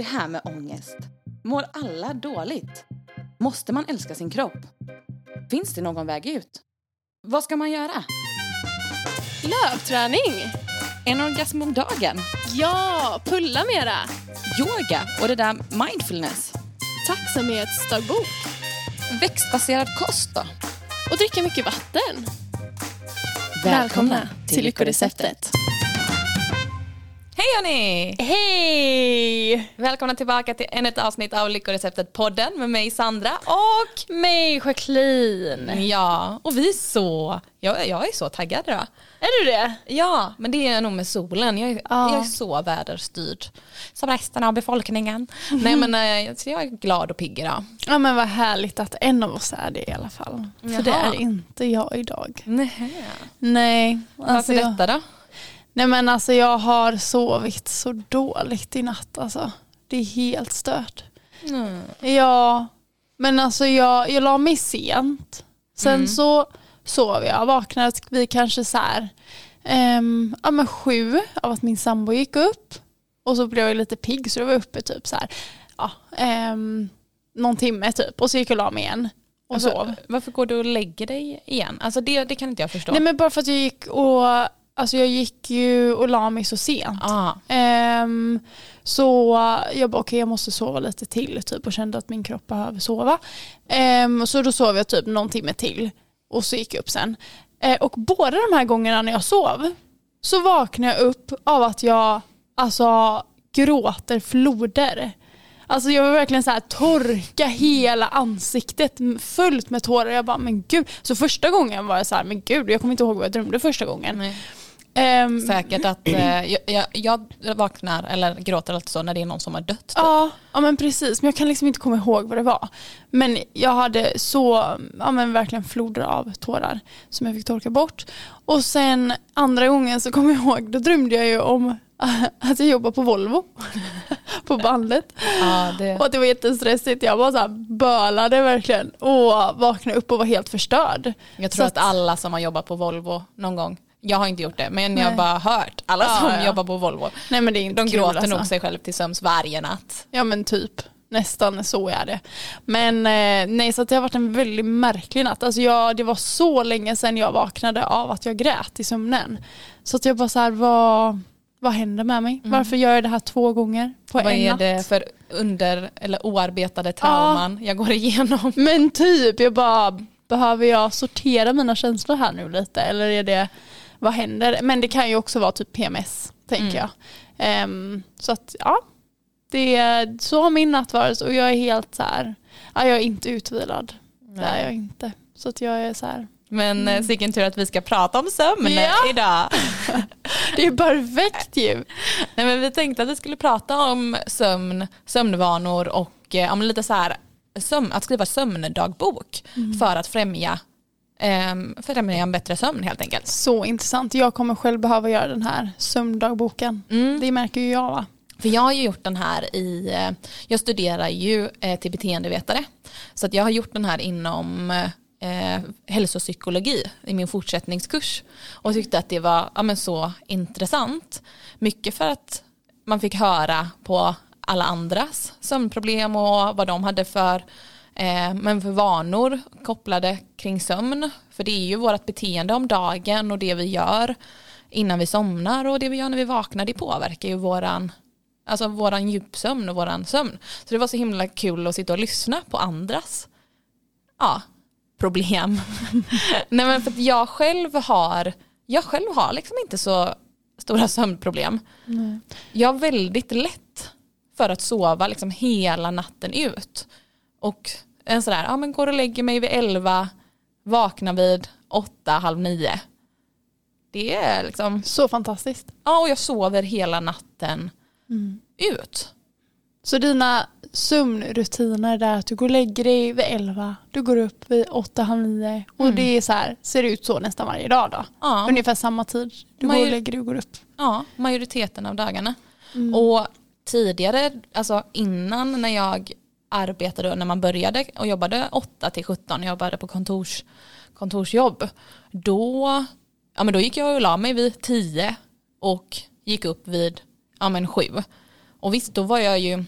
Det här med ångest. Mår alla dåligt? Måste man älska sin kropp? Finns det någon väg ut? Vad ska man göra? Lövträning! En orgasm om dagen? Ja, pulla mera! Yoga och det där mindfulness? Tacksamhetsdagbok. Växtbaserad kost då? Och dricka mycket vatten. Hej hörni! Hej! Välkomna tillbaka till ännu ett avsnitt av Lyckoreceptet-podden med mig Sandra och Mig Jacqueline. ja, och vi är så, jag, jag är så taggad idag. Är du det? Ja, men det är nog med solen. Jag är, Ja. jag är så väderstyrd. Som resten av befolkningen. Nej men eh, så jag är glad och pigg idag. Ja men vad härligt att en av oss är det i alla fall. För det Jaha. är inte jag idag. Nej. Nej. Varför Alltså jag, detta då? Nej men alltså jag har sovit så dåligt i natt alltså. Det är helt stört. Mm. Ja, men alltså jag, jag la mig sent. Sen Mm. så sov jag, vaknade vid kanske så här, ehm, ja men sju av att min sambo gick upp. Och så blev jag lite pigg så jag var uppe typ så här, ja, ehm, någon timme typ. Och så gick jag och la mig igen och Alltså, sov. Varför går du och lägger dig igen? Alltså det, det kan inte jag förstå. Nej men bara för att jag gick och, alltså jag gick ju och la mig så sent. Ehm, så jag bara okej jag måste sova lite till typ och kände att min kropp behöver sova. Ehm, så då sov jag typ någon timme till och så gick jag upp sen. Eh, och båda de här gångerna när jag sov så vaknade jag upp av att jag alltså gråter floder. Alltså jag var verkligen så här torka hela ansiktet fullt med tårar. Jag bara men gud. Så första gången var jag så här men gud jag kommer inte ihåg vad jag drömde första gången. nej. Ehm, Säkert att eh, jag, jag, vaknar eller gråter alltid så när det är någon som har dött. Typ. Ja, ja men precis. Men jag kan liksom inte komma ihåg vad det var. Men jag hade så, ja men verkligen floder av tårar som jag fick torka bort. Och sen andra gången så kommer jag ihåg, då drömde jag ju om att jag jobbar på Volvo. på bandet. Ja, det, Och att det var jättestressigt. Jag bara så här bölade verkligen. Och vaknade upp och var helt förstörd. jag tror så att alla som har jobbat på Volvo någon gång, jag har inte gjort det, men jag har Nej. bara hört alla Ja, som ja. jobbar på Volvo. Nej men det är inte De kul, gråter alltså. nog sig själv till sömns varje natt. Ja men typ. Nästan så är det. Men eh, nej så det har varit en väldigt märklig natt. Alltså jag, det var så länge sedan jag vaknade av att jag grät i sömnen. Så att jag bara så här, vad, vad händer med mig? Varför gör jag det här två gånger på Mm. Vad en är natt? det för under eller oarbetade trauman jag går igenom? Men typ, jag bara, behöver jag sortera mina känslor här nu lite? Eller är det, vad händer? Men det kan ju också vara typ PMS, tänker Mm. jag. Ehm, så att, ja. Det, så har min natt varit och jag är helt så här, ja, jag är inte utvilad. Det är jag inte. Så att jag är så här, Men mm. vilken tur att vi ska prata om sömn Ja. idag. det är perfekt ju. Nej, men vi tänkte att vi skulle prata om sömn, sömnvanor och eh, ja, men lite så här, sömn, att skriva sömndagbok för att främja, eh, främja en bättre sömn helt enkelt. Så intressant. Jag kommer själv behöva göra den här sömndagboken. Mm. Det märker ju jag va? För jag har ju gjort den här i, eh, jag studerar ju eh, till beteendevetare. Så att jag har gjort den här inom eh, hälsopsykologi i min fortsättningskurs. Och tyckte att det var ja, men så intressant. Mycket för att man fick höra på alla andras sömnproblem och vad de hade för, men för vanor kopplade kring sömn. För det är ju vårt beteende om dagen och det vi gör innan vi somnar och det vi gör när vi vaknar det påverkar ju våran Alltså våran djupsömn och våran sömn. Så det var så himla kul att sitta och lyssna på andras ja, problem. Nej men för att jag själv har, jag själv har liksom inte så stora sömnproblem. Jag har väldigt lätt för att sova liksom hela natten ut. Och en sådär, ja men går och lägger mig vid elva, vaknar vid åtta, halv nio. Det är liksom, Så fantastiskt. ja och jag sover hela natten ut. Så dina sömnrutiner där att du går och lägger dig vid 11, du går upp vid 8, halv 9 och det är så här, ser ut så nästan varje dag då? Ja. Ungefär samma tid. Du går Major- och lägger dig och går upp. Ja, majoriteten av dagarna. Och tidigare, alltså innan när jag arbetade, när man började och jobbade 8 till 17, jag jobbade på kontors, kontorsjobb, då, ja, men då gick jag och la mig vid 10 och gick upp vid ja, men 7. Och visst, då var jag ju,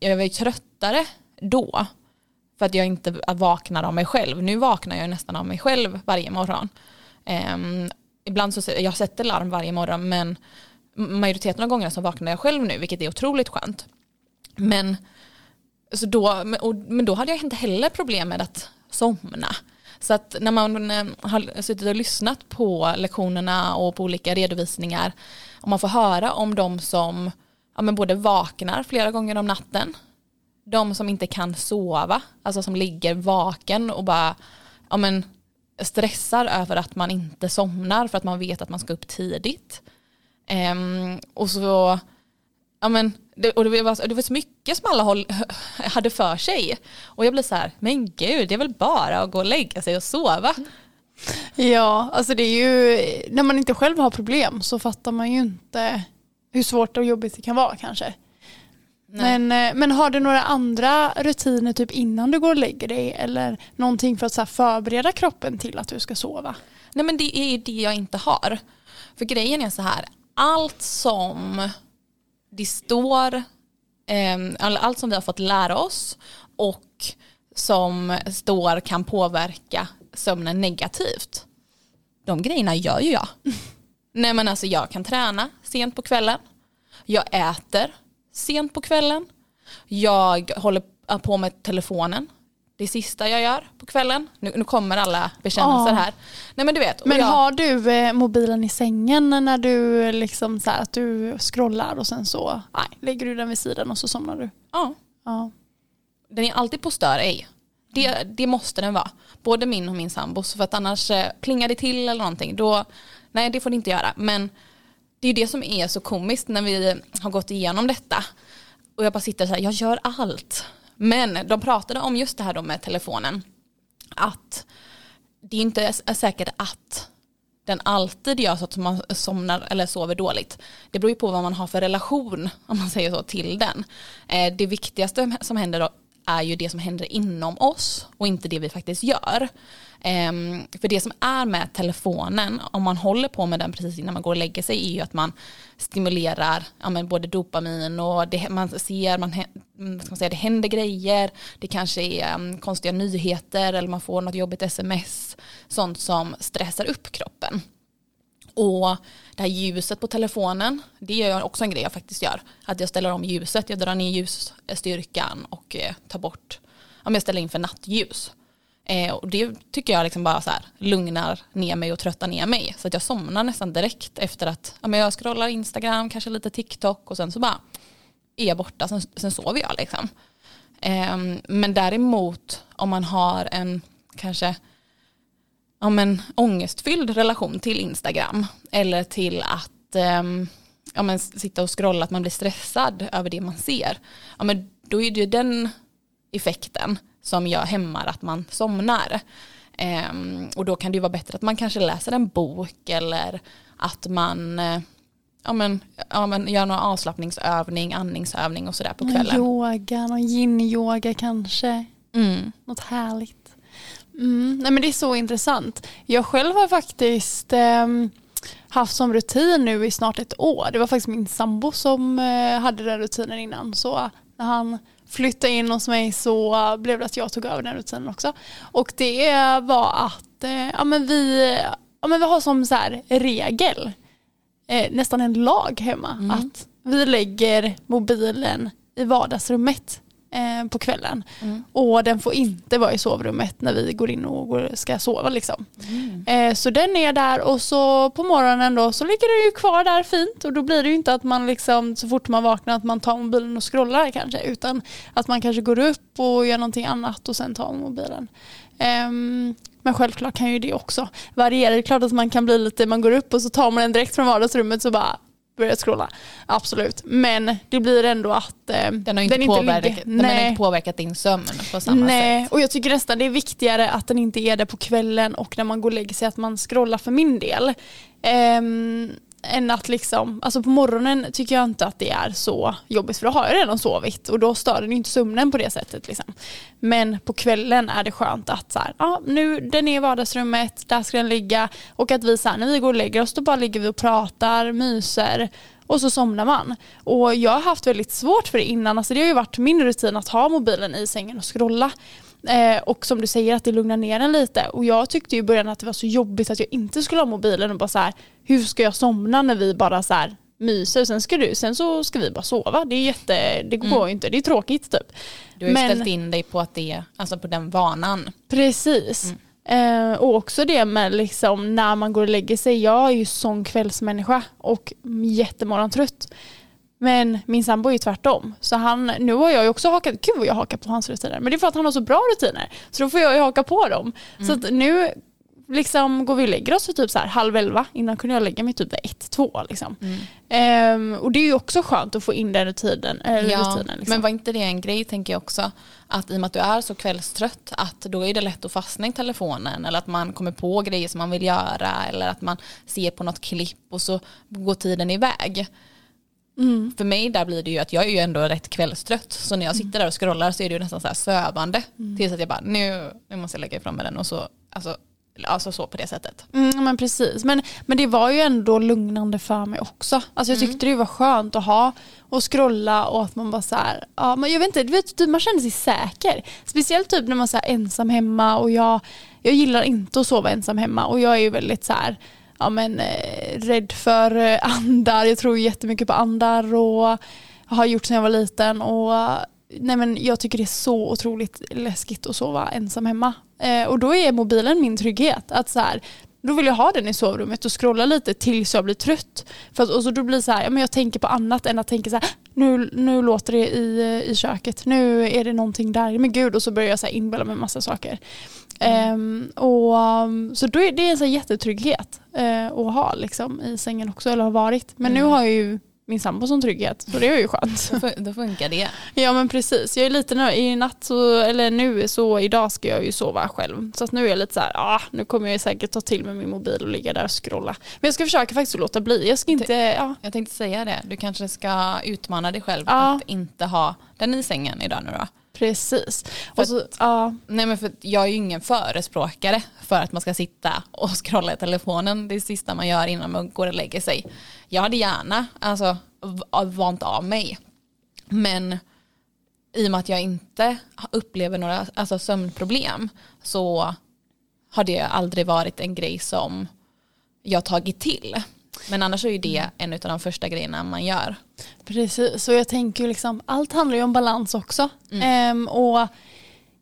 jag var ju tröttare då för att jag inte vaknar av mig själv. Nu vaknar jag nästan av mig själv varje morgon. Um, ibland så jag sätter larm varje morgon men majoriteten av gångerna så vaknar jag själv nu vilket är otroligt skönt. Men, så då, men då hade jag inte heller problem med att somna. Så att när man eh, har suttit och lyssnat på lektionerna och på olika redovisningar och man får höra om de som ja, men både vaknar flera gånger om natten, de som inte kan sova, alltså som ligger vaken och bara ja, men, stressar över att man inte somnar för att man vet att man ska upp tidigt. Um, och så, ja men, det, och det var, det var så mycket som alla håll, hade för sig. Och jag blev så här, men gud, det är väl bara att gå och lägga sig och sova. Ja, alltså det är ju, när man inte själv har problem så fattar man ju inte hur svårt och jobbigt det kan vara kanske. Men, eh, men har du några andra rutiner typ innan du går och lägger dig eller någonting för att så förbereda kroppen till att du ska sova? Nej men det är ju det jag inte har. För grejen är så här, allt som det står, eh, allt som vi har fått lära oss och som står kan påverka sömnen negativt. De grejerna gör ju jag. Nej men alltså jag kan träna sent på kvällen. Jag äter sent på kvällen. Jag håller på med telefonen. Det sista jag gör på kvällen. Nu, nu kommer alla bekännelser oh. här. Nej men du vet. Men jag... har du eh, mobilen i sängen när du liksom så här, att du scrollar och sen så nej, lägger du den vid sidan och så somnar du? Ja. ja. Den är alltid på stör ej. Det, det måste den vara. Både min och min sambos. För att annars eh, plingar det till eller någonting. Då, nej det får det inte göra. Men det är det som är så komiskt när vi har gått igenom detta. Och jag bara sitter så här, jag gör allt. Men de pratade om just det här då med telefonen. Att det inte är säkert att den alltid gör så att man somnar eller sover dåligt. Det beror ju på vad man har för relation, om man säger så, till den. Eh, det viktigaste som händer då är ju det som händer inom oss och inte det vi faktiskt gör. Um, för det som är med telefonen, om man håller på med den precis innan man går och lägger sig, är ju att man stimulerar ja, men både dopamin och det, man ser, man, mm, vad ska man säga, det händer grejer, det kanske är um, konstiga nyheter eller man får något jobbigt sms, sånt som stressar upp kroppen. Och det här ljuset på telefonen, det är också en grej jag faktiskt gör. Att jag ställer om ljuset, jag drar ner ljusstyrkan och eh, tar bort, om jag ställer in för nattljus. Eh, och det tycker jag liksom bara så här, lugnar ner mig och tröttar ner mig. Så att jag somnar nästan direkt efter att ja, men jag scrollar Instagram, kanske lite TikTok och sen så bara är jag borta, sen, sen sover jag liksom. Eh, men däremot om man har en kanske ja, men, ångestfylld relation till Instagram eller till att eh, ja, men, sitta och scrolla, att man blir stressad över det man ser, ja, men, då är det den effekten som gör hämmar att man somnar. Um, och då kan det ju vara bättre att man kanske läser en bok eller att man uh, ja, men, ja, men gör någon avslappningsövning, andningsövning och sådär på kvällen. Yoga, någon yin-yoga kanske. Mm. Något härligt. Mm. Nej, men det är så intressant. Jag själv har faktiskt um, haft som rutin nu i snart ett år. Det var faktiskt min sambo som uh, hade den rutinen innan. Så när han flyttade in hos mig så blev det att jag tog över den rutinen också. Och det var att eh, ja, men vi, ja, men vi har som så här regel, eh, nästan en lag hemma, mm. att vi lägger mobilen i vardagsrummet eh, på kvällen. Mm. Och den får inte vara i sovrummet när vi går in och går, ska sova. Liksom. Mm. Eh, så den är där och så på morgonen då så ligger den ju kvar där fint och då blir det ju inte att man liksom så fort man vaknar att man tar mobilen och scrollar kanske utan att man kanske går upp och gör någonting annat och sen tar mobilen. Um, men självklart kan ju det också variera. Det är klart att man kan bli lite, man går upp och så tar man den direkt från vardagsrummet så bara börjat scrolla. Absolut. Men det blir ändå att eh, den har inte, den påverkat, inte, den har inte påverkat din sömn på samma Nej. sätt. Och jag tycker nästan det är viktigare att den inte är det på kvällen och när man går och lägger sig att man scrollar för min del. Um, än att liksom, alltså på morgonen tycker jag inte att det är så jobbigt för då har jag redan sovit och då stör den inte sömnen på det sättet. Liksom. Men på kvällen är det skönt att så här, ja, nu, den är i vardagsrummet, där ska den ligga och att vi så här, när vi går och lägger oss då bara ligger vi och pratar, myser och så somnar man. Och jag har haft väldigt svårt för det innan, alltså det har ju varit min rutin att ha mobilen i sängen och scrolla. Eh, och som du säger att det lugnar ner en lite. Och jag tyckte i början att det var så jobbigt att jag inte skulle ha mobilen och bara så här, hur ska jag somna när vi bara så här myser sen ska, du, sen så ska vi bara sova. Det är jätte, det går mm. inte, det är tråkigt typ. Du har ju Men, ställt in dig på att det, alltså på den vanan. Precis. Mm. Eh, och också det med liksom när man går och lägger sig. Jag är ju sån kvällsmänniska och jättemorgontrött. Men min sambo är ju tvärtom. Så han, nu har jag ju också hakat, gud vad jag hakar på hans rutiner. Men det är för att han har så bra rutiner. Så då får jag ju haka på dem. Mm. Så nu liksom går vi och lägger oss typ så här halv elva. Innan kunde jag lägga mig typ ett, två. Liksom. Mm. Um, och det är ju också skönt att få in den rutinen. Eller ja, rutinen liksom. Men var inte det en grej tänker jag också. Att i och med att du är så kvällstrött att då är det lätt att fastna i telefonen. Eller att man kommer på grejer som man vill göra. Eller att man ser på något klipp och så går tiden iväg. Mm. För mig där blir det ju att jag är ju ändå rätt kvällstrött. Så när jag sitter där och scrollar så är det ju nästan så här sövande. Mm. Tills att jag bara nu, nu måste jag lägga ifrån mig den. Och så, alltså, Alltså så på det sättet. Mm, men precis, men, men det var ju ändå lugnande för mig också. Alltså jag mm. tyckte det var skönt att ha och scrolla och att man bara så här, ja men jag vet inte, vet, typ, man känner sig säker. Speciellt typ när man är ensam hemma och jag, jag gillar inte att sova ensam hemma och jag är ju väldigt så här, ja men eh, rädd för eh, andar, jag tror jättemycket på andar och har gjort sedan jag var liten och nej men jag tycker det är så otroligt läskigt att sova ensam hemma. Eh, och då är mobilen min trygghet. Att så här, då vill jag ha den i sovrummet och scrolla lite tills jag blir trött. För att, och så då blir det så här, ja, men jag tänker på annat än att tänka så här, nu, nu låter det i, i köket, nu är det någonting där, men gud och så börjar jag så här inbilla mig massa saker. Mm. Um, och, så då är det en så här jättetrygghet uh, att ha liksom, i sängen också, eller har varit. Men mm. nu har jag ju min sambo som trygghet. Så det är ju skönt. Då funkar det. Ja men precis. Jag är lite nu, i natt så, eller nu så idag ska jag ju sova själv. Så att nu är jag lite så här, ah, nu kommer jag säkert ta till med min mobil och ligga där och scrolla. Men jag ska försöka faktiskt låta bli. Jag ska inte, ja. Jag tänkte säga det. Du kanske ska utmana dig själv ja. att inte ha den i sängen idag nu då. Precis. Och så, ja. Nej men för jag är ju ingen förespråkare för att man ska sitta och scrolla i telefonen det sista man gör innan man går och lägger sig. Jag hade gärna alltså, vant av mig. Men i och med att jag inte upplever några alltså, sömnproblem så har det aldrig varit en grej som jag tagit till. Men annars är ju det en av de första grejerna man gör. Precis, och jag tänker liksom, allt handlar ju om balans också. Mm. Ehm, och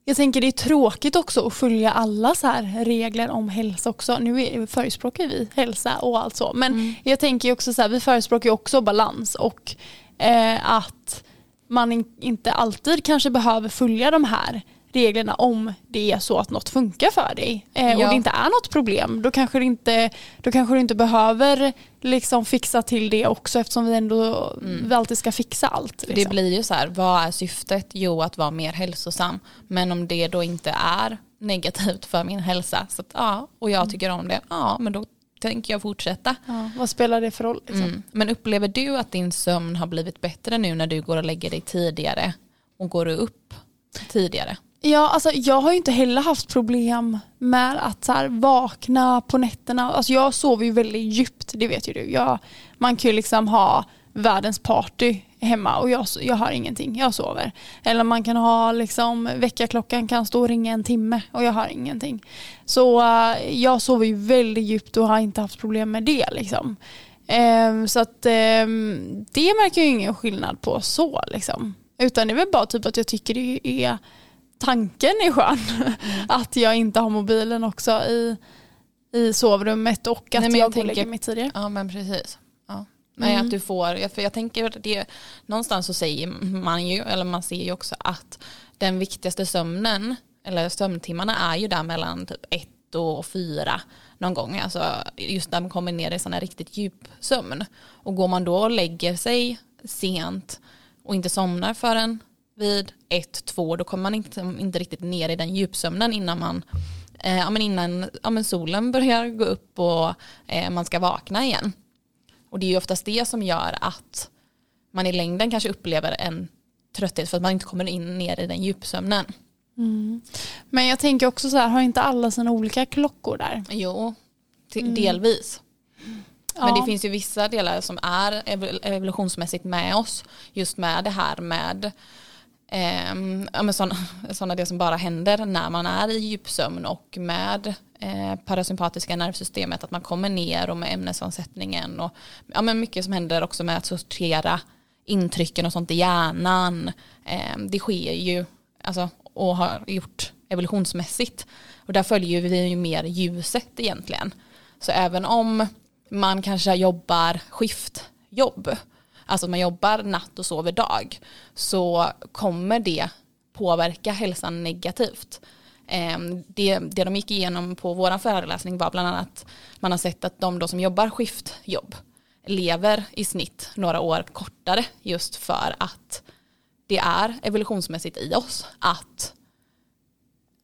jag tänker det är tråkigt också att följa alla så här regler om hälsa också. Nu förespråkar vi hälsa och allt så. Men mm. jag tänker också så här, vi förespråkar också balans och eh, att man in, inte alltid kanske behöver följa de här reglerna om det är så att något funkar för dig eh, ja. och det inte är något problem. Då kanske, det inte, då kanske du inte behöver liksom fixa till det också eftersom vi ändå mm. vi alltid ska fixa allt. Liksom. Det blir ju så här, vad är syftet? Jo, att vara mer hälsosam. Men om det då inte är negativt för min hälsa, så att, ja, och jag mm. tycker om det, ja, men då tänker jag fortsätta. Ja, vad spelar det för roll? Liksom? Mm. Men upplever du att din sömn har blivit bättre nu när du går och lägger dig tidigare och går upp tidigare? Ja, alltså jag har ju inte heller haft problem med att så här, vakna på nätterna. Alltså jag sover ju väldigt djupt, det vet ju du. Jag, man kan ju liksom ha världens party hemma och jag, jag har ingenting, jag sover. Eller man kan ha liksom, väckarklockan kan stå och ringa en timme och jag har ingenting. Så uh, jag sover ju väldigt djupt och har inte haft problem med det. Liksom. Um, så att um, det märker jag ingen skillnad på så. Liksom. Utan det är väl bara typ att jag tycker det är tanken är skön. Mm. Att jag inte har mobilen också i, i sovrummet och att Nej, jag, jag går och lägger mig tidigare. Ja men precis. Ja. Nej, mm. att du får, för jag tänker att det, någonstans så säger man ju, eller man ser ju också att den viktigaste sömnen, eller sömntimmarna är ju där mellan typ ett och fyra någon gång. Alltså just när man kommer ner i sån här riktigt djup sömn. Och går man då och lägger sig sent och inte somnar förrän vid ett, två, då kommer man inte, inte riktigt ner i den djupsömnen innan man eh, ja, men innan ja, men solen börjar gå upp och eh, man ska vakna igen. Och det är ju oftast det som gör att man i längden kanske upplever en trötthet för att man inte kommer in ner i den djupsömnen. Mm. Men jag tänker också så här, har inte alla sina olika klockor där? Jo, mm. delvis. Men Ja. det finns ju vissa delar som är ev- evolutionsmässigt med oss. Just med det här med eh, ja, sådana, sådana det som bara händer när man är i djupsömn och med eh, parasympatiska nervsystemet. Att man kommer ner och med ämnesomsättningen och ja, men mycket som händer också med att sortera intrycken och sånt i hjärnan. Eh, det sker ju alltså, och har gjort evolutionsmässigt. Och där följer vi ju mer ljuset egentligen. Så även om man kanske jobbar skiftjobb, alltså att man jobbar natt och sover dag, så kommer det påverka hälsan negativt. Ehm, det, det de gick igenom på vår föreläsning var bland annat man har sett att de då som jobbar skiftjobb lever i snitt några år kortare just för att det är evolutionsmässigt i oss att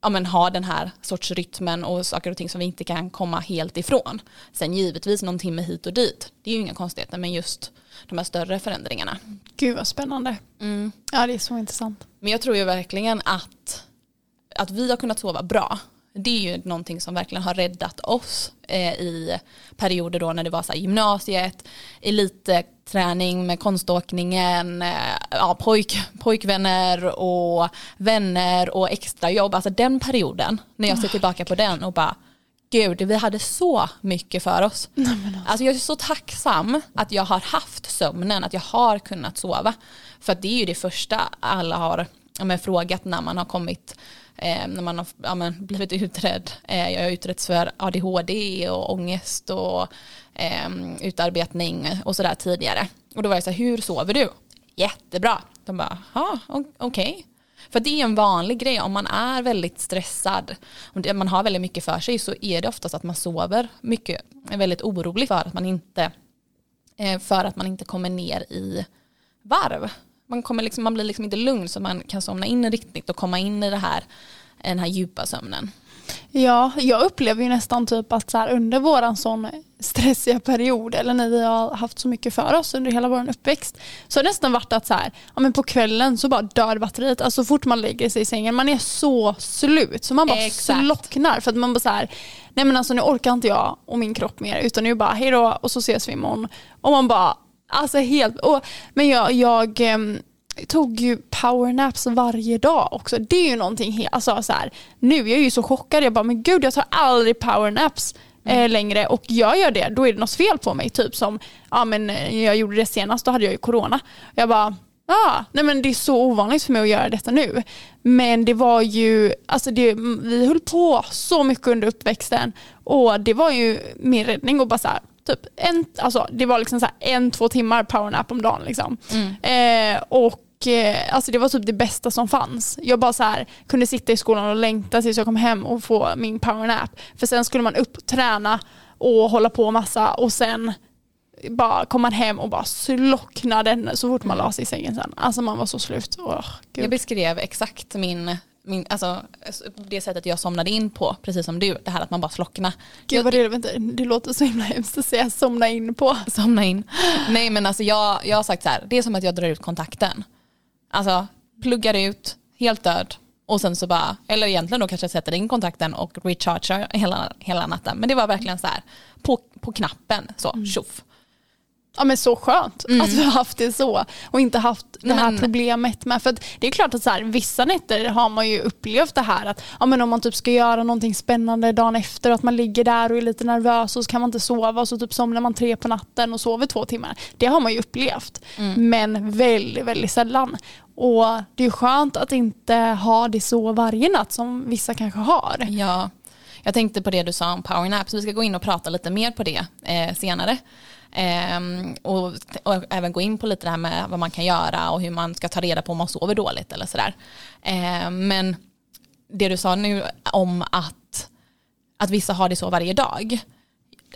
ja, men, ha den här sorts rytmen och saker och ting som vi inte kan komma helt ifrån. Sen givetvis någon timme hit och dit, det är ju inga konstigheter, men just de här större förändringarna. Gud vad spännande. Mm. Ja det är så intressant. Men jag tror ju verkligen att, att vi har kunnat sova bra. Det är ju någonting som verkligen har räddat oss eh, i perioder då när det var så här gymnasiet, elitträning med konståkningen, eh, ja, pojk, pojkvänner och vänner och extrajobb. Alltså den perioden, när jag ser tillbaka på den och bara Gud, vi hade så mycket för oss. Alltså jag är så tacksam att jag har haft sömnen, att jag har kunnat sova. För det är ju det första alla har men, frågat när man har kommit, eh, när man har ja, men, blivit utredd. Eh, jag har utretts för ADHD och ångest och eh, utarbetning och sådär tidigare. Och då var jag så här, hur sover du? Jättebra. De bara, okej. För det är en vanlig grej om man är väldigt stressad, om man har väldigt mycket för sig så är det oftast att man sover mycket, är väldigt orolig för att man inte, eh, för att man inte kommer ner i varv. Man, kommer liksom, man blir liksom inte lugn så man kan somna in riktigt och komma in i det här, den här djupa sömnen. Ja, jag upplever ju nästan typ att så här, under våran sån stressiga period eller när vi har haft så mycket för oss under hela vår uppväxt så har det nästan varit att så här, ja, men på kvällen så bara dör batteriet. Alltså så fort man lägger sig i sängen, man är så slut så man bara Exakt. slocknar för att man bara så här, nej men alltså nu orkar inte jag och min kropp mer utan nu bara hej då och så ses vi imorgon. Och man bara, alltså helt, och, men jag, jag ehm, tog ju powernaps varje dag också. Det är ju någonting helt, alltså så här, nu är jag ju så chockad, jag bara men gud jag tar aldrig powernaps eh, längre och jag gör det, då är det något fel på mig. Typ som, ja men eh, jag gjorde det senast, då hade jag ju corona. Jag bara, ah, nej men det är så ovanligt för mig att göra detta nu. Men det var ju, alltså det, vi höll på så mycket under uppväxten och det var ju min räddning och bara så här, typ en, alltså det var liksom så en, två timmar powernap om dagen liksom. Eh, och eh, alltså det var typ det bästa som fanns. Jag bara så här, kunde sitta i skolan och längta tills jag kom hem och få min powernap. För sen skulle man upp, träna och hålla på massa och sen bara kom man hem och bara slocknade så fort man la sig i sängen sen. Alltså man var så slut. Gud. Jag beskrev exakt min, min, alltså, det sättet jag somnade in på, precis som du, det här att man bara slocknar. Gud vad det, vänta, det låter så himla hemskt att säga somna in på. Somna in. Nej men alltså jag, jag har sagt så här, det är som att jag drar ut kontakten. Alltså pluggar ut, helt död och sen så bara, eller egentligen då kanske jag sätter in kontakten och rechargear hela, hela natten. Men det var verkligen så här, på, på knappen, så tjoff. Ja men så skönt att vi har haft det så och inte haft det här Men- problemet med. För det är klart att så här, vissa nätter har man ju upplevt det här att ja, men om man typ ska göra någonting spännande dagen efter att man ligger där och är lite nervös och så kan man inte sova och så typ somnar man tre på natten och sover två timmar. Det har man ju upplevt. Men väldigt, väldigt sällan. Och det är skönt att inte ha det så varje natt som vissa kanske har. Ja, jag tänkte på det du sa om powernaps. Vi ska gå in och prata lite mer på det eh, senare. Ehm, och, och även gå in på lite det här med vad man kan göra och hur man ska ta reda på om man sover dåligt eller sådär. Ehm, men det du sa nu om att, att vissa har det så varje dag.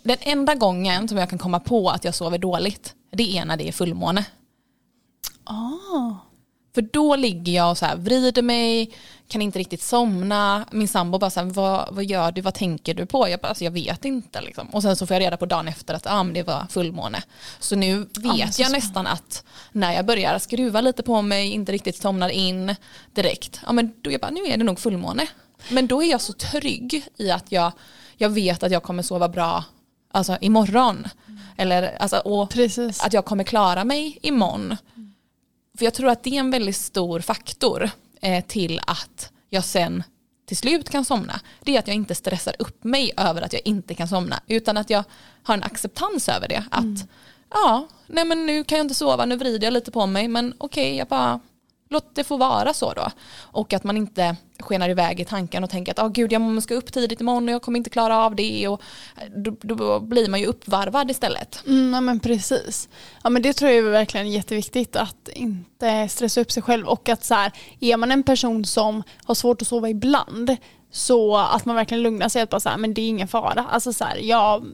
Den enda gången som jag kan komma på att jag sover dåligt, det är när det är fullmåne. Oh. För då ligger jag och så här vrider mig, kan inte riktigt somna. Min sambo bara så här, vad, vad gör du, vad tänker du på? Jag bara, alltså, jag vet inte. Liksom. Och sen så får jag reda på dagen efter att ah, det var fullmåne. Så nu vet så jag nästan att när jag börjar skruva lite på mig, inte riktigt somnar in direkt, ja, men då jag bara, nu är det nog fullmåne. Men då är jag så trygg i att jag, jag vet att jag kommer sova bra alltså, imorgon. Eller, alltså, och Precis. att jag kommer klara mig imorgon. För jag tror att det är en väldigt stor faktor eh, till att jag sen till slut kan somna. Det är att jag inte stressar upp mig över att jag inte kan somna. Utan att jag har en acceptans över det. Att ja, nej men nu kan jag inte sova, nu vrider jag lite på mig. Men okej, jag bara låt det få vara så då. Och att man inte skenar iväg i tanken och tänker att oh, gud jag ska upp tidigt imorgon och jag kommer inte klara av det. Och då, då blir man ju uppvarvad istället. Mm, ja, men precis. Ja, men det tror jag är verkligen jätteviktigt att inte stressa upp sig själv och att så här, är man en person som har svårt att sova ibland så att man verkligen lugnar sig att bara så här, men det är ingen fara. Alltså så här, jag,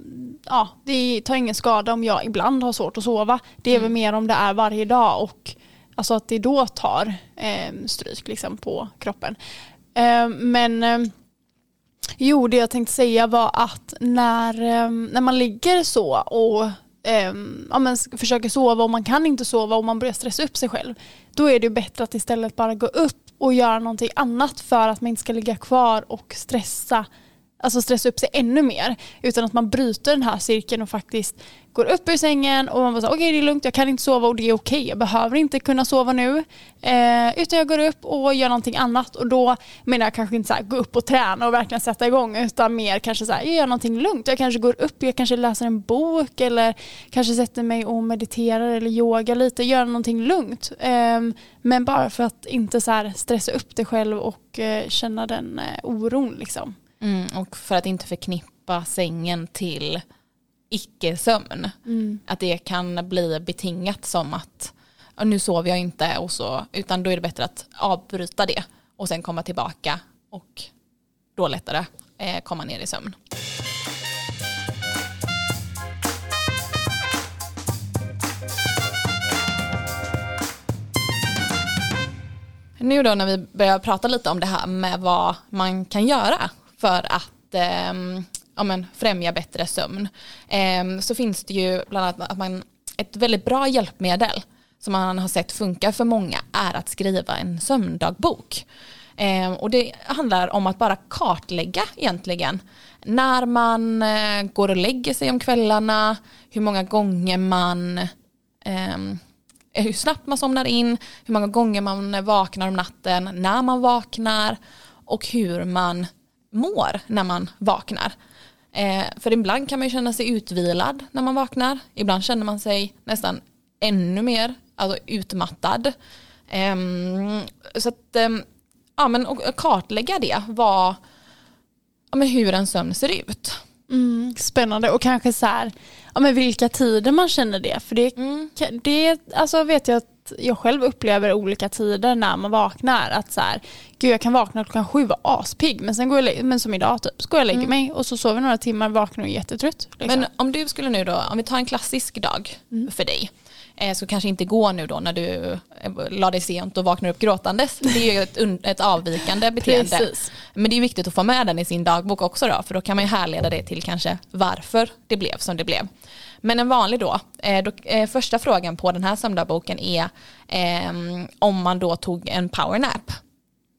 ja, det tar ingen skada om jag ibland har svårt att sova. Det är väl mer om det är varje dag och alltså att det då tar eh, stryk liksom på kroppen. Eh, men eh, jo, det jag tänkte säga var att när, eh, när man ligger så och eh, ja, men försöker sova och man kan inte sova och man börjar stressa upp sig själv, då är det bättre att istället bara gå upp och göra någonting annat för att man inte ska ligga kvar och stressa alltså stressa upp sig ännu mer. Utan att man bryter den här cirkeln och faktiskt går upp ur sängen och man bara okej okay, det är lugnt, jag kan inte sova och det är okej. Okay. Jag behöver inte kunna sova nu. Eh, utan jag går upp och gör någonting annat och då menar jag kanske inte så här, gå upp och träna och verkligen sätta igång utan mer kanske så här, jag gör någonting lugnt. Jag kanske går upp, jag kanske läser en bok eller kanske sätter mig och mediterar eller yoga lite, gör någonting lugnt. Eh, men bara för att inte så här stressa upp dig själv och eh, känna den eh, oron liksom. Mm, och för att inte förknippa sängen till icke-sömn. Mm. Att det kan bli betingat som att nu sover jag inte och så, utan då är det bättre att avbryta det och sen komma tillbaka och då lättare eh, komma ner i sömn. Nu då när vi börjar prata lite om det här med vad man kan göra för att eh, ja, men, främja bättre sömn eh, så finns det ju bland annat att man, ett väldigt bra hjälpmedel som man har sett funkar för många är att skriva en sömndagbok. Eh, och det handlar om att bara kartlägga egentligen när man eh, går och lägger sig om kvällarna, hur många gånger man ehm, hur snabbt man somnar in, hur många gånger man vaknar om natten, när man vaknar och hur man mår när man vaknar. Eh, för ibland kan man känna sig utvilad när man vaknar. Ibland känner man sig nästan ännu mer alltså utmattad. Eh, så att, eh, ja men och kartlägga det, vad, ja, men hur en sömn ser ut. Mm, spännande och kanske så här, ja men vilka tider man känner det. För det, mm. det alltså vet jag att jag själv upplever olika tider när man vaknar. Att så här, gud jag kan vakna klockan sju och vara aspigg men sen går jag, men som idag typ, så går jag och lägger mm. mig och så sover några timmar, vaknar och är jättetrött. Liksom. Men om du skulle nu då, om vi tar en klassisk dag mm. för dig, så kanske inte gå nu då när du eh, la dig sent och vaknar upp gråtandes. Det är ju ett, ett avvikande beteende. Precis. Men det är viktigt att få med den i sin dagbok också då, för då kan man ju härleda det till kanske varför det blev som det blev. Men en vanlig då, eh, då eh, första frågan på den här sömndagbok är eh, om man då tog en powernap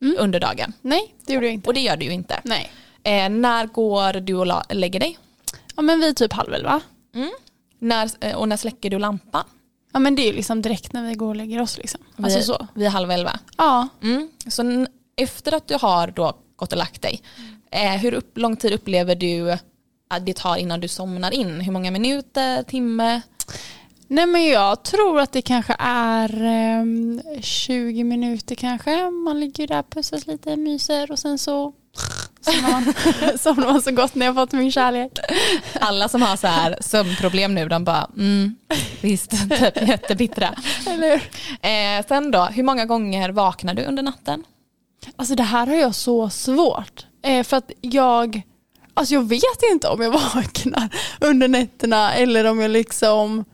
mm. under dagen. Nej, det gjorde jag inte. Och det gör du ju inte. Nej. Eh, när går du och lägger dig? Ja men vid typ halv elva. Mm. När, eh, och när släcker du lampan? Ja men det är liksom direkt när vi går och lägger oss liksom. Alltså vid, så. vid halv elva? Ja. Mm. Så efter att du har då gått och lagt dig, eh, hur upp, lång tid upplever du det tar innan du somnar in? Hur många minuter, timme? Nej men jag tror att det kanske är eh, 20 minuter kanske. Man ligger där, pussas lite, myser och sen så somnar man, somnar man så gott när jag fått min kärlek. Alla som har så här sömnproblem nu de bara mm, visst, typ jättebittra. Eller eh, sen då, hur många gånger vaknar du under natten? Alltså det här har jag så svårt. Eh, för att jag Alltså jag vet inte om jag vaknar under nätterna eller om jag liksom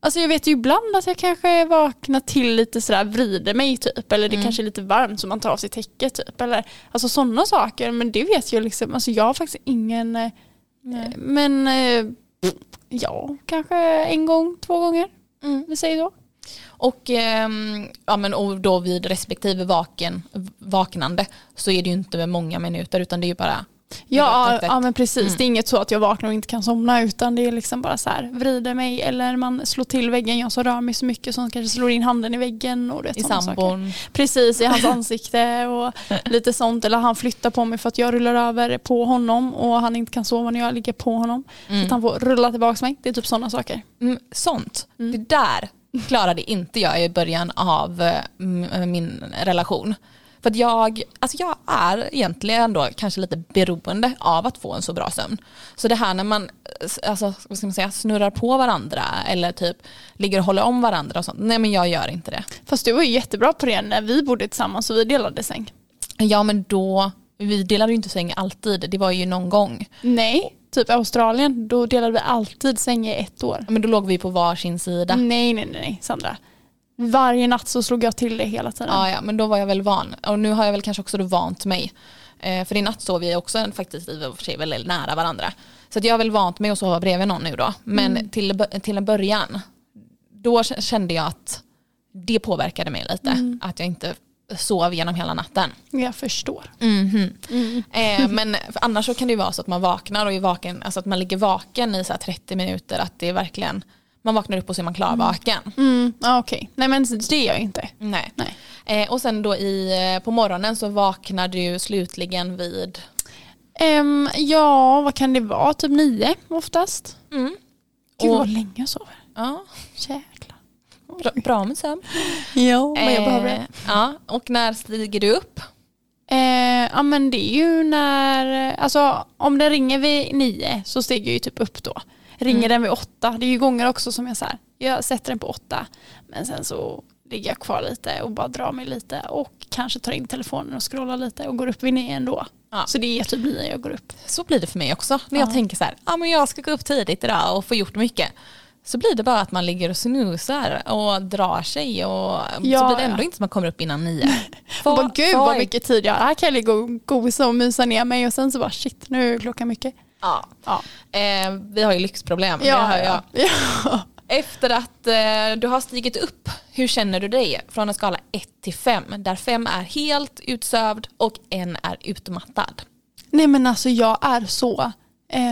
Alltså jag vet ju ibland att jag kanske vaknar till lite sådär, vrider mig typ. Eller det mm. kanske är lite varmt så man tar av sig täcket typ. Eller, alltså sådana saker. Men det vet jag liksom, alltså jag har faktiskt ingen eh, Nej. Men eh, ja, kanske en gång, två gånger. Mm. Vi säger så. Och, eh, ja, men, och då vid respektive vaken, vaknande så är det ju inte med många minuter utan det är ju bara Ja, ja men precis. Mm. Det är inget så att jag vaknar och inte kan somna utan det är liksom bara så här vrider mig eller man slår till väggen. Jag som rör mig så mycket som kanske slår in handen i väggen. Och det I sambon. Precis, i hans ansikte och lite sånt. Eller han flyttar på mig för att jag rullar över på honom och han inte kan sova när jag ligger på honom. Så att Mm. han får rulla tillbaka mig. Det är typ sådana saker. Mm, sånt. Mm. Det där klarade inte jag i början av eh, min relation. För att jag, alltså jag är egentligen då kanske lite beroende av att få en så bra sömn. Så det här när man alltså, vad ska man säga, snurrar på varandra eller typ ligger och håller om varandra och sånt. Nej men jag gör inte det. Fast du var ju jättebra på det när vi bodde tillsammans och vi delade säng. Ja men då, vi delade ju inte säng alltid, det var ju någon gång. Nej, typ Australien. Då delade vi alltid säng i ett år. Men då låg vi på varsin sida. Nej, nej, nej, nej, Sandra. Varje natt så slog jag till det hela tiden. Ja, ja, men då var jag väl van. Och nu har jag väl kanske också då vant mig. Eh, för i natt sov vi också faktiskt i och för sig väldigt nära varandra. Så att jag har väl vant mig att sova bredvid någon nu då. Men Mm. till, till en början, då kände jag att det påverkade mig lite. Mm. Att jag inte sov genom hela natten. Jag förstår. Mhm. Mm. Eh, men annars så kan det ju vara så att man vaknar och är vaken, alltså att man ligger vaken i så här 30 minuter. Att det är verkligen, man vaknar upp och så är man klarvaken. Mm, ja, Okej, nej men det är jag inte. Nej. Nej. Eh, och sen då i, eh, på morgonen så vaknar du slutligen vid Ehm, ja, vad kan det vara? Typ nio oftast. mm. Gud Och- vad länge jag sover. ja, Jäklar. bra, bra med sömn. Ja, men jag behöver det. Eh, Ja, och när stiger du upp? Eh, ja men det är ju när, alltså om den ringer vid nio så stiger jag ju typ upp då. Ringer Mm. den vid åtta, det är ju gånger också som jag så här, jag sätter den på åtta men sen så ligger jag kvar lite och bara drar mig lite och kanske tar in telefonen och scrollar lite och går upp vid nio ändå. Ja. Så det är typ nio jag går upp. Så blir det för mig också. När jag Ja. tänker så här, ah, men jag ska gå upp tidigt idag och få gjort mycket. Så blir det bara att man ligger och snusar och drar sig och Ja, så blir det ändå ja. inte som man kommer upp innan nio. Och bara, gud vad mycket tid jag har. Här kan jag ligga och gosa och mysa ner mig och sen så bara shit nu är klockan mycket. Ja. Ja, Eh, vi har ju lyxproblem. ja, ja. ja. Efter att eh, du har stigit upp, hur känner du dig från en skala 1 till 5? Där 5 är helt utsövd och en är utmattad. Nej men alltså jag är så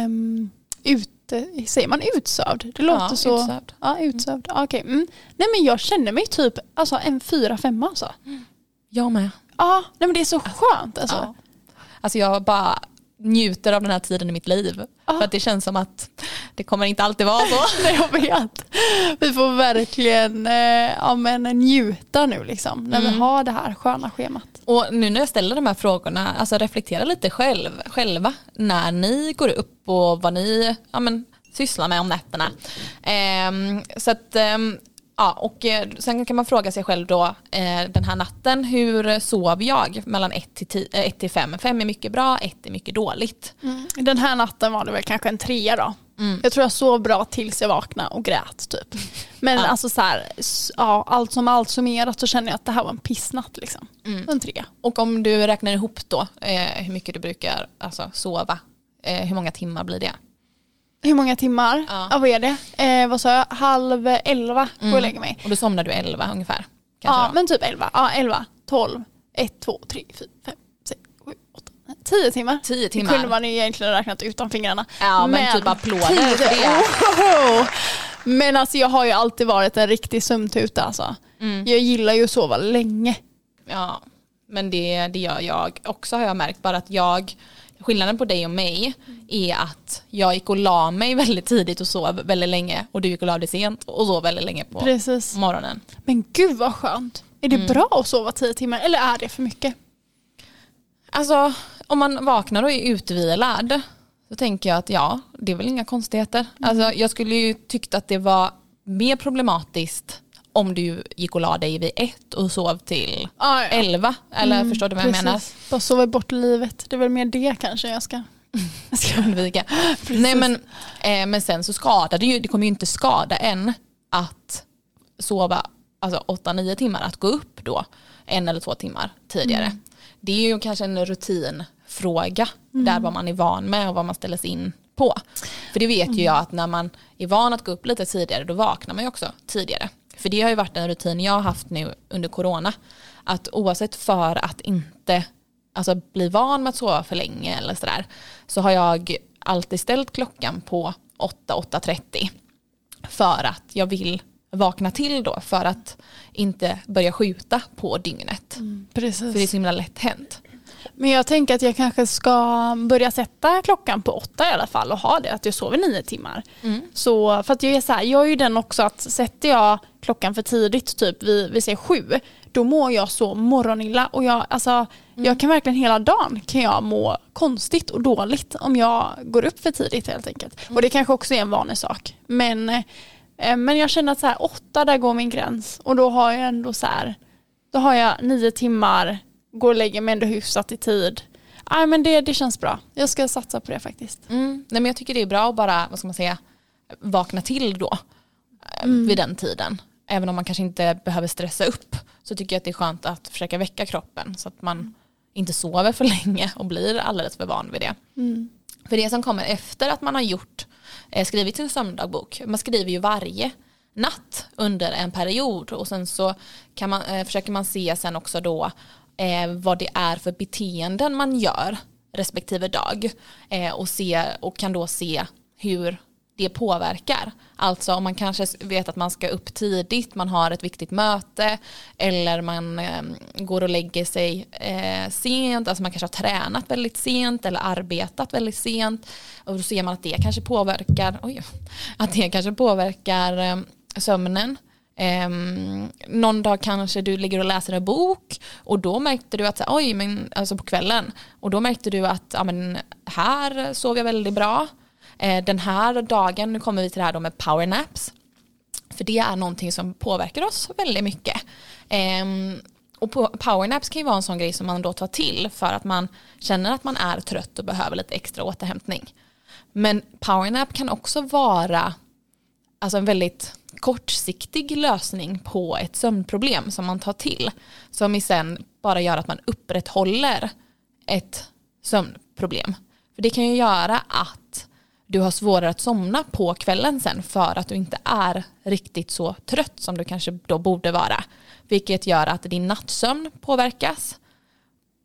um, ute, säger man utsövd? Det låter Ja, så. utsövd. Ja, utsövd. Ja, okej. Mm. Nej men jag känner mig typ alltså, en fyra, femma alltså. Jag med. Ja, nej men det är så skönt alltså. Ja. Alltså jag bara njuter av den här tiden i mitt liv. Ja. För att det känns som att det kommer inte alltid vara så. Jag vet. Vi får verkligen eh, ja, men, njuta nu liksom. När vi Mm. har det här sköna schemat. Och nu när jag ställer de här frågorna, alltså reflektera lite själv, själva när ni går upp och vad ni ja, men, sysslar med om nätterna. Ehm, så att, ehm, ja, och eh, sen kan man fråga sig själv då eh, den här natten, hur sov jag mellan 1 till, 10, eh, 1 till 5? 5 är mycket bra, 1 är mycket dåligt. Den här natten var det väl kanske en trea då. Mm. Jag tror jag sov bra tills jag vaknade och grät typ. Men Ja. alltså så här, ja, allt som allt summerat så känner jag att det här var en pissnatt liksom. Mm. En trea. Och om du räknar ihop då eh, hur mycket du brukar alltså, sova, eh, hur många timmar blir det? Hur många timmar? Ja. Ja. vad är det? Eh, vad sa jag? Halv elva går jag och lägger mig. Och då somnar du 11 ungefär? Ja, då? men typ elva. Ja, elva, tolv, ett, två, tre, fyra, fem, sex, sju, åtta, nio, tio timmar. 10 Det kunde timmar? man ju egentligen räknat utan fingrarna. Ja men, typ applåder för det. Men alltså jag har ju alltid varit en riktig sömntuta alltså. Mm. Jag gillar ju att sova länge. Ja, men det, det gör jag också har jag märkt. Bara att jag, skillnaden på dig och mig är att jag gick och la mig väldigt tidigt och sov väldigt länge och du gick och la dig sent och sov väldigt länge på Precis. morgonen. Men gud vad skönt. Är det Mm. bra att sova tio timmar eller är det för mycket? Alltså om man vaknar och är utvilad så tänker jag att ja, det är väl inga konstigheter. Alltså, jag skulle ju tyckt att det var mer problematiskt om du gick och la dig vid ett och sov till Ah, ja. elva. Eller Mm, förstår du vad jag precis. menar? Bara sova bort livet. Det är väl mer det kanske jag ska... Jag ska. undvika. Nej men, eh, men sen så skadar det ju, det kommer ju inte skada en att sova alltså 8-9 timmar, att gå upp då en eller två timmar tidigare. Mm. Det är ju kanske en rutinfråga där vad man är van med och vad man ställer sig in på. För det vet ju jag att när man är van att gå upp lite tidigare då vaknar man ju också tidigare. För det har ju varit en rutin jag har haft nu under corona. Att oavsett för att inte alltså, bli van med att sova för länge eller sådär så har jag alltid ställt klockan på 8-8.30 för att jag vill vakna till då för att inte börja skjuta på dygnet. Mm, precis. För det är så himla lätt hänt. Men jag tänker att jag kanske ska börja sätta klockan på åtta i alla fall och ha det, att jag sover nio timmar. Mm. Så, för att jag är så här, jag är ju den också att sätter jag klockan för tidigt, typ vi, vi säger sju, då mår jag så morgonilla och jag, alltså, Mm. jag kan verkligen hela dagen kan jag må konstigt och dåligt om jag går upp för tidigt helt enkelt. Mm. Och det kanske också är en vanlig sak. Men, eh, men jag känner att så här, åtta, där går min gräns och då har jag ändå så här, då har jag nio timmar, går och lägger mig ändå hyfsat i tid. Nej men det, det känns bra. Jag ska satsa på det faktiskt. Mm. Nej, men jag tycker det är bra att bara, vad ska man säga, vakna till då eh, vid den tiden. Även om man kanske inte behöver stressa upp så tycker jag att det är skönt att försöka väcka kroppen så att man inte sover för länge och blir alldeles för van vid det. För det som kommer efter att man har gjort, eh, skrivit sin sömndagbok, man skriver ju varje natt under en period och sen så kan man, eh, försöker man se sen också då eh, vad det är för beteenden man gör respektive dag eh, och, se, och kan då se hur det påverkar. Alltså om man kanske vet att man ska upp tidigt, man har ett viktigt möte eller man eh, går och lägger sig eh, sent, alltså man kanske har tränat väldigt sent eller arbetat väldigt sent och då ser man att det kanske påverkar, oj, att det kanske påverkar eh, sömnen. Eh, någon dag kanske du ligger och läser en bok och då märkte du att, oj, men, alltså på kvällen, och då märkte du att ja, men, här sov jag väldigt bra. Eh, den här dagen, nu kommer vi till det här då med powernaps, för det är någonting som påverkar oss väldigt mycket. Ehm, och powernaps kan ju vara en sån grej som man då tar till för att man känner att man är trött och behöver lite extra återhämtning. Men powernap kan också vara alltså en väldigt kortsiktig lösning på ett sömnproblem som man tar till. Som i sen bara gör att man upprätthåller ett sömnproblem. För det kan ju göra att du har svårare att somna på kvällen sen för att du inte är riktigt så trött som du kanske då borde vara. Vilket gör att din nattsömn påverkas.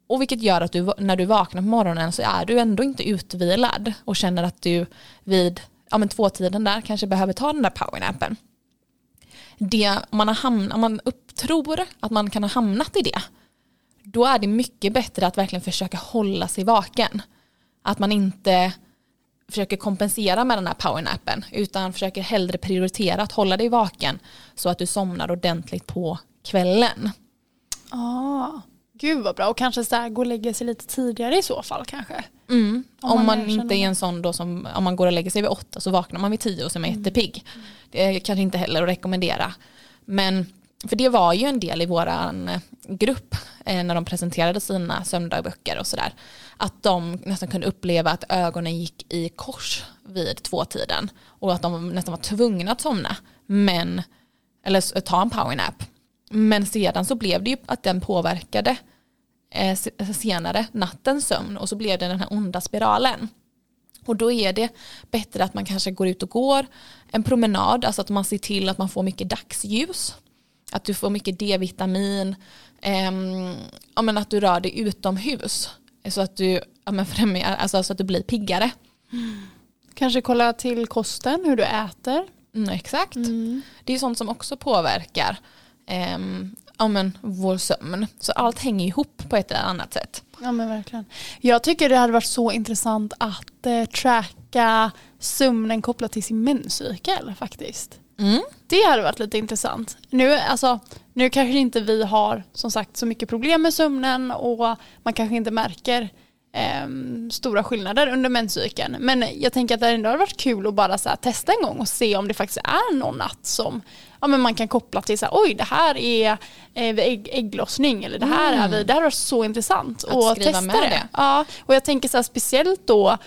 Och vilket gör att du, när du vaknar på morgonen så är du ändå inte utvilad och känner att du vid ja, men tvåtiden där kanske behöver ta den där powernappen. Det, om man, har hamnat, om man upptror att man kan ha hamnat i det, då är det mycket bättre att verkligen försöka hålla sig vaken. Att man inte försöker kompensera med den här powernappen utan försöker hellre prioritera att hålla dig vaken så att du somnar ordentligt på kvällen. Ah, gud vad bra. Och kanske så här, gå och lägga sig lite tidigare i så fall kanske. Mm. Om Om, man man, inte är en sån då som, om man går och lägger sig vid åtta så vaknar man vid tio och så är man jättepigg. Det är kanske inte heller att rekommendera. Men för det var ju en del i våran eh, grupp Eh, när de presenterade sina sömndagböcker och sådär. Att de nästan kunde uppleva att ögonen gick i kors vid tvåtiden. Och att de nästan var tvungna att somna. Men, eller ta en powernap. Men sedan så blev det ju att den påverkade eh, alltså senare nattens sömn och så blev det den här onda spiralen. Och då är det bättre att man kanske går ut och går en promenad, alltså att man ser till att man får mycket dagsljus, att du får mycket D-vitamin, ehm, ja, men att du rör dig utomhus så att du, ja, men främjar, alltså så att du blir piggare. Kanske kolla till kosten, hur du äter. Mm, exakt. Det är sånt som också påverkar ehm, ja, men vår sömn. Så allt hänger ihop på ett eller annat sätt. Ja men verkligen. Jag tycker det hade varit så intressant att eh, tracka sömnen kopplat till sin menscykel faktiskt. Mm. Det hade varit lite intressant. Nu, alltså, nu kanske inte vi har som sagt så mycket problem med sömnen och man kanske inte märker ehm, stora skillnader under menscykeln. Men jag tänker att det ändå hade varit kul att bara så här, testa en gång och se om det faktiskt är någon natt som ja, men man kan koppla till så här, oj det här är eh, ägg, ägglossning eller det här är vid, det hade varit så intressant Mm. Att att skriva testa med det. det. Ja, och jag tänker så här, speciellt då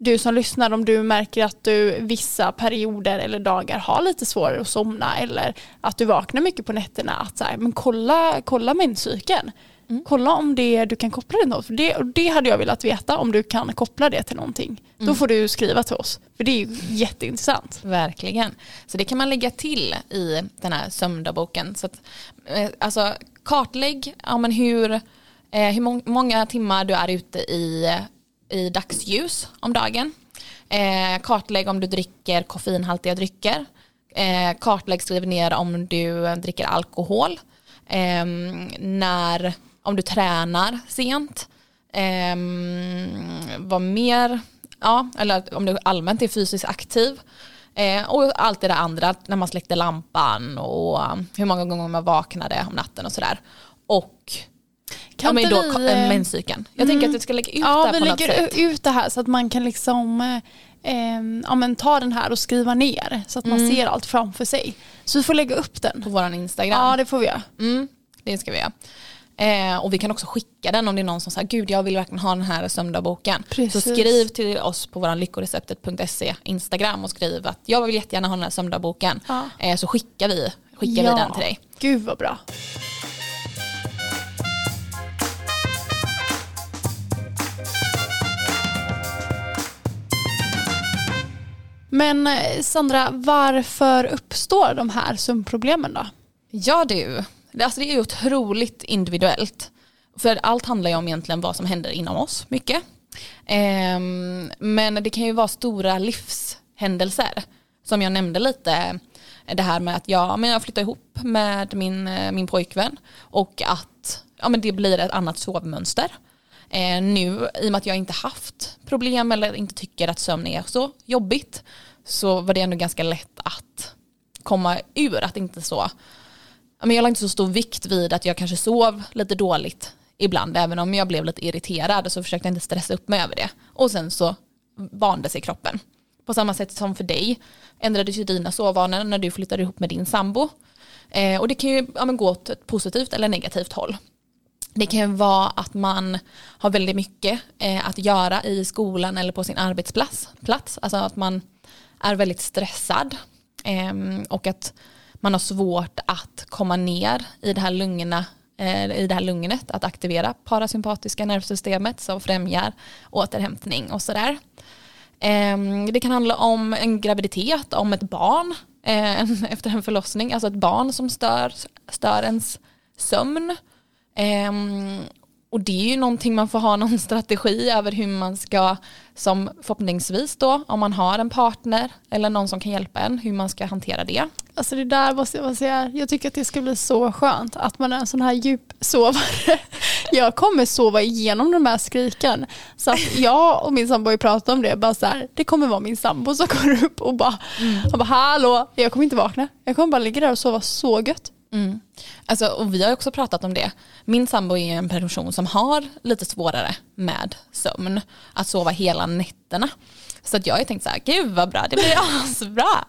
du som lyssnar om du märker att du vissa perioder eller dagar har lite svårare att somna eller att du vaknar mycket på nätterna att så här, men kolla, kolla menscykeln. Mm. Kolla om det, du kan koppla det till något. För det, det hade jag velat veta om du kan koppla det till någonting. Mm. Då får du skriva till oss. För det är ju jätteintressant. Verkligen. Så det kan man lägga till i den här sömndagboken. Så att, eh, alltså, kartlägg ja, men hur eh, hur må många timmar du är ute i, i dagsljus om dagen. Eh, kartlägg om du dricker koffeinhaltiga drycker. Eh, kartlägg, skriv ner om du dricker alkohol. Eh, när, om du tränar sent. Eh, vad mer? Ja, eller om du allmänt är fysiskt aktiv. Eh, och allt det där andra, när man släckte lampan och hur många gånger man vaknade om natten och sådär. Och kan ja, men då, vi, eh, menscykeln. Jag mm, tänker att du ska lägga ut ja, det här på något sätt. Ja, vi lägger ut det här så att man kan liksom eh, ja, men ta den här och skriva ner så att man mm. ser allt framför sig. Så vi får lägga upp den. På vår Instagram. Ja det får vi göra. Mm, det ska vi göra. Eh, och vi kan också skicka den om det är någon som säger gud jag vill verkligen ha den här sömndagboken. Så skriv till oss på vår lyckoreceptet.se Instagram och skriv att jag vill jättegärna ha den här sömndagboken. Ja. Eh, så skickar vi, skickar ja. vi den till dig. Gud vad bra. Men eh, Sandra, varför uppstår de här sömnproblemen då? Ja du, alltså det är otroligt individuellt. För allt handlar ju om egentligen vad som händer inom oss mycket. Ehm, men det kan ju vara stora livshändelser. Som jag nämnde lite, eh, det här med att jag, men jag flyttar ihop med min, eh, min pojkvän och att ja, men det blir ett annat sovmönster. Eh, nu, i och med att jag inte haft problem eller inte tycker att sömn är så jobbigt, så var det ändå ganska lätt att komma ur att inte så, men jag lade inte så stor vikt vid att jag kanske sov lite dåligt ibland, även om jag blev lite irriterad så försökte jag inte stressa upp mig över det. Och sen så vande sig kroppen. På samma sätt som för dig ändrades ju dina sovvanor när du flyttade ihop med din sambo. Eh, och det kan ju ja, gå åt ett positivt eller negativt håll. Det kan vara att man har väldigt mycket eh, att göra i skolan eller på sin arbetsplats. Plats. Alltså att man är väldigt stressad eh, och att man har svårt att komma ner i det här lugna eh, i det här lugnet, att aktivera parasympatiska nervsystemet som främjar återhämtning och sådär. Ehm, det kan handla om en graviditet, om ett barn eh, efter en förlossning, alltså ett barn som stör, stör ens sömn. Um, och det är ju någonting man får ha någon strategi över hur man ska, som förhoppningsvis då, om man har en partner eller någon som kan hjälpa en, hur man ska hantera det. Alltså det där måste jag säga, jag tycker att det ska bli så skönt att man är en sån här djupsovare. Jag kommer sova igenom de här skriken. Så att jag och min sambo har ju pratat om det, bara så här, det kommer vara min sambo som kommer upp och bara, mm. bara hallå, jag kommer inte vakna. Jag kommer bara ligga där och sova så gött. Mm. Alltså, och vi har också pratat om det. Min sambo är en person som har lite svårare med sömn. Att sova hela nätterna. Så att jag har tänkt så här, gud vad bra, det blir asbra.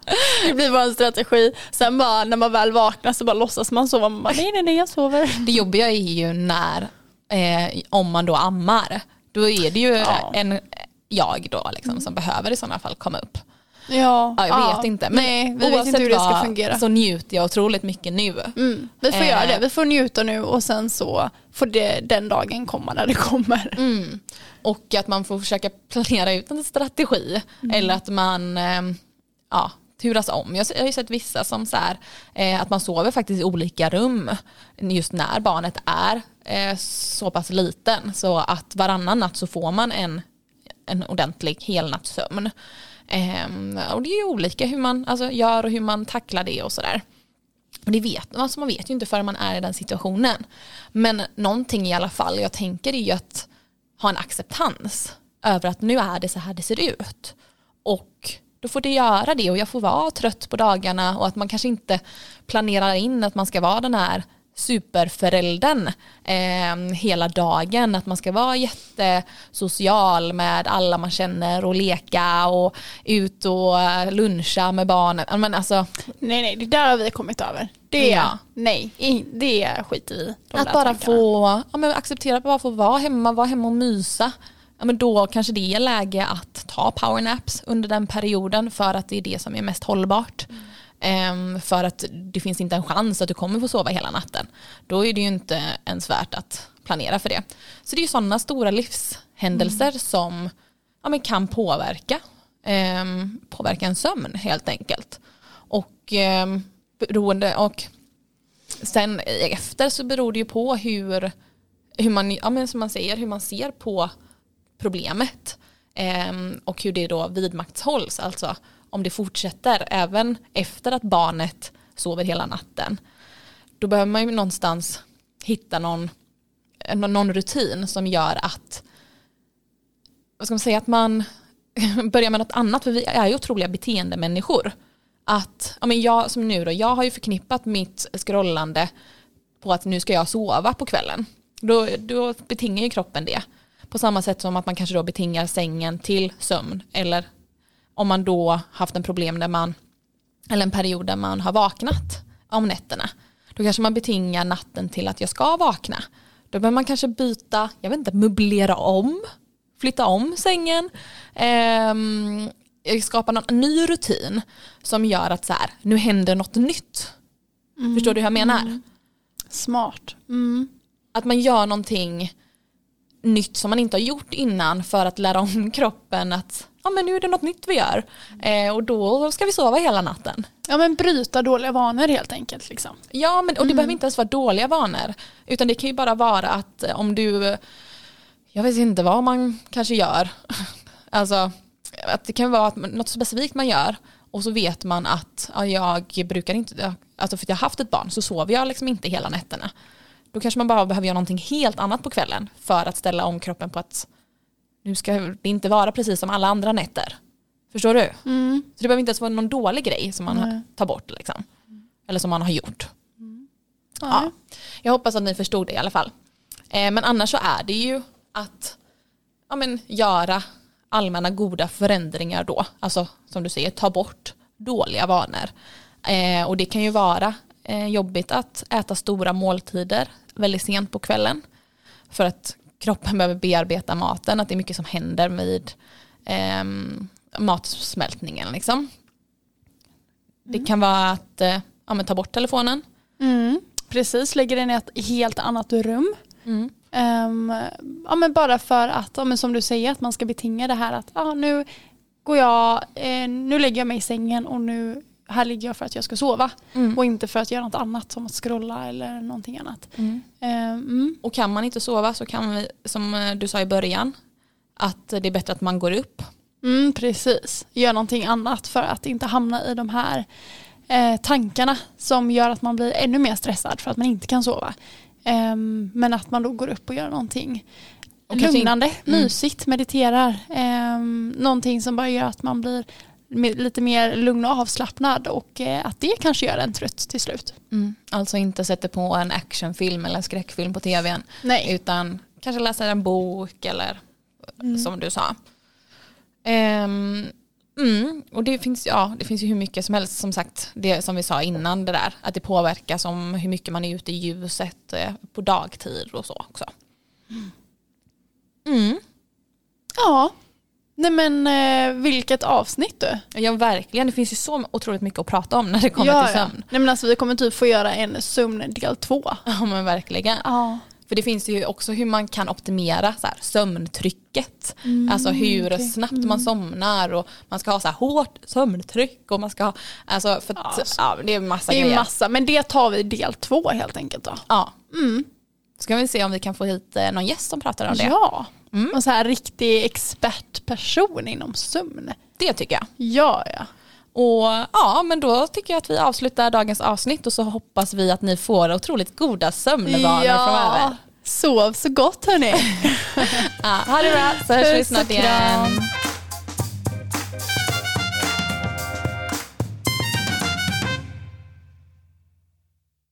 det blir bara en strategi. Sen bara när man väl vaknar så bara låtsas man sova. Man bara, nej nej nej jag sover. Det jobbiga är ju när, eh, om man då ammar, då är det ju ja. en jag då liksom, som behöver i sådana fall komma upp. Ja, ja jag ja, vet inte. Men nej, vi vet inte hur det ska fungera. så njuter jag otroligt mycket nu. Mm, vi får eh. göra det, vi får njuta nu och sen så får det, den dagen komma när det kommer. Mm. Och att man får försöka planera ut en strategi mm. eller att man eh, ja, turas om. Jag, har ju sett vissa som så här, eh, att man sover faktiskt i olika rum just när barnet är eh, så pass liten så att varannan natt så får man en, en ordentlig helnattssömn. Ehm, och det är ju olika hur man alltså, gör och hur man tacklar det och sådär. Och det vet, alltså man vet ju inte förrän man är i den situationen. Men någonting i alla fall jag tänker är ju att ha en acceptans över att nu är det så här det ser ut. Och då får det göra det och jag får vara trött på dagarna och att man kanske inte planerar in att man ska vara den här superföräldern eh, hela dagen. Att man ska vara jättesocial med alla man känner och leka och ut och luncha med barnen. Men alltså, nej, nej, det där har vi kommit över. Det, ja. nej, det skiter vi Att bara få ja, men acceptera att bara få vara hemma, vara hemma och mysa. Ja, men då kanske det är läge att ta powernaps under den perioden för att det är det som är mest hållbart. Mm. Ehm, för att det finns inte en chans att du kommer få sova hela natten. Då är det ju inte ens värt att planera för det. Så det är ju sådana stora livshändelser mm. som ja, men kan påverka, eh, påverka en sömn helt enkelt. Och eh, beroende och sen efter så beror det ju på hur hur man, ja, men som man säger, hur man ser på problemet Ehm, och hur det då vidmakthålls. Alltså om det fortsätter även efter att barnet sover hela natten. Då behöver man ju någonstans hitta någon, eh, någon rutin som gör att vad ska man säga, att man börjar med något annat, för vi är ju otroliga beteendemänniskor. Att, ja men jag som nu då, jag har ju förknippat mitt scrollande på att nu ska jag sova på kvällen. Då, då betingar ju kroppen det. På samma sätt som att man kanske då betingar sängen till sömn. Eller om man då haft en problem där man, eller en period där man har vaknat om nätterna. Då kanske man betingar natten till att jag ska vakna. Då behöver man kanske byta, jag vet inte, möblera om, flytta om sängen. Eh, skapa någon ny rutin som gör att så här, nu händer något nytt. Mm. Förstår du hur jag menar? Mm. Smart. Mm. Att man gör någonting nytt som man inte har gjort innan för att lära om kroppen att ja, men nu är det något nytt vi gör eh, och då ska vi sova hela natten. Ja men bryta dåliga vanor helt enkelt. Liksom. Ja men och det mm. behöver inte ens vara dåliga vanor utan det kan ju bara vara att eh, om du, jag vet inte vad man kanske gör, alltså att det kan vara att något specifikt man gör och så vet man att ja, jag brukar inte, alltså för att jag har haft ett barn så sover jag liksom inte hela nätterna. Då kanske man bara behöver göra någonting helt annat på kvällen för att ställa om kroppen på att nu ska det inte vara precis som alla andra nätter. Förstår du? Mm. Så det behöver inte ens vara någon dålig grej som man Nej. tar bort. Liksom. Eller som man har gjort. Mm. Ja. Jag hoppas att ni förstod det i alla fall. Eh, men annars så är det ju att ja, men, göra allmänna goda förändringar då. Alltså som du säger, ta bort dåliga vanor. Eh, och det kan ju vara eh, jobbigt att äta stora måltider väldigt sent på kvällen. För att kroppen behöver bearbeta maten, att det är mycket som händer med eh, matsmältningen. Liksom. Mm. Det kan vara att eh, ja, ta bort telefonen. Mm. Precis, lägga den i ett helt annat rum. Mm. Um, ja, men bara för att, ja, men som du säger, att man ska betinga det här att ja, nu går jag, eh, nu lägger jag mig i sängen och nu här ligger jag för att jag ska sova mm. och inte för att göra något annat som att scrolla eller någonting annat. Mm. Um, och kan man inte sova så kan vi, som eh, du sa i början, att det är bättre att man går upp. Mm, precis, gör någonting annat för att inte hamna i de här eh, tankarna som gör att man blir ännu mer stressad för att man inte kan sova. Um, men att man då går upp och gör någonting och lugnande, mm. mysigt, mediterar. Um, någonting som bara gör att man blir lite mer lugn och avslappnad och eh, att det kanske gör en trött till slut. Mm. Alltså inte sätter på en actionfilm eller skräckfilm på tvn Nej. utan kanske läser en bok eller mm. som du sa. Um, mm. Och det finns, ja, det finns ju hur mycket som helst som sagt, det som vi sa innan det där, att det påverkas om hur mycket man är ute i ljuset eh, på dagtid och så också. Mm. Ja, Nej men eh, vilket avsnitt du. Ja verkligen, det finns ju så otroligt mycket att prata om när det kommer ja, till sömn. Ja. Nej men alltså vi kommer typ få göra en sömn del två. Ja men verkligen. Ja. För det finns ju också hur man kan optimera så här, sömntrycket. Mm, alltså hur okay. snabbt man mm. somnar och man ska ha så här hårt sömntryck och man ska ha, alltså för att, alltså, ja, det är massa det är grejer. Massa, men det tar vi del två helt enkelt då. Ja. Mm. Ska vi se om vi kan få hit eh, någon gäst som pratar om det. Ja. Mm. Och så här riktig expertperson inom sömn. Det tycker jag. Ja, ja. Och ja, men då tycker jag att vi avslutar dagens avsnitt och så hoppas vi att ni får otroligt goda sömnvanor ja. framöver. Sov så gott hörni. ja, ha det bra så hörs vi snart igen.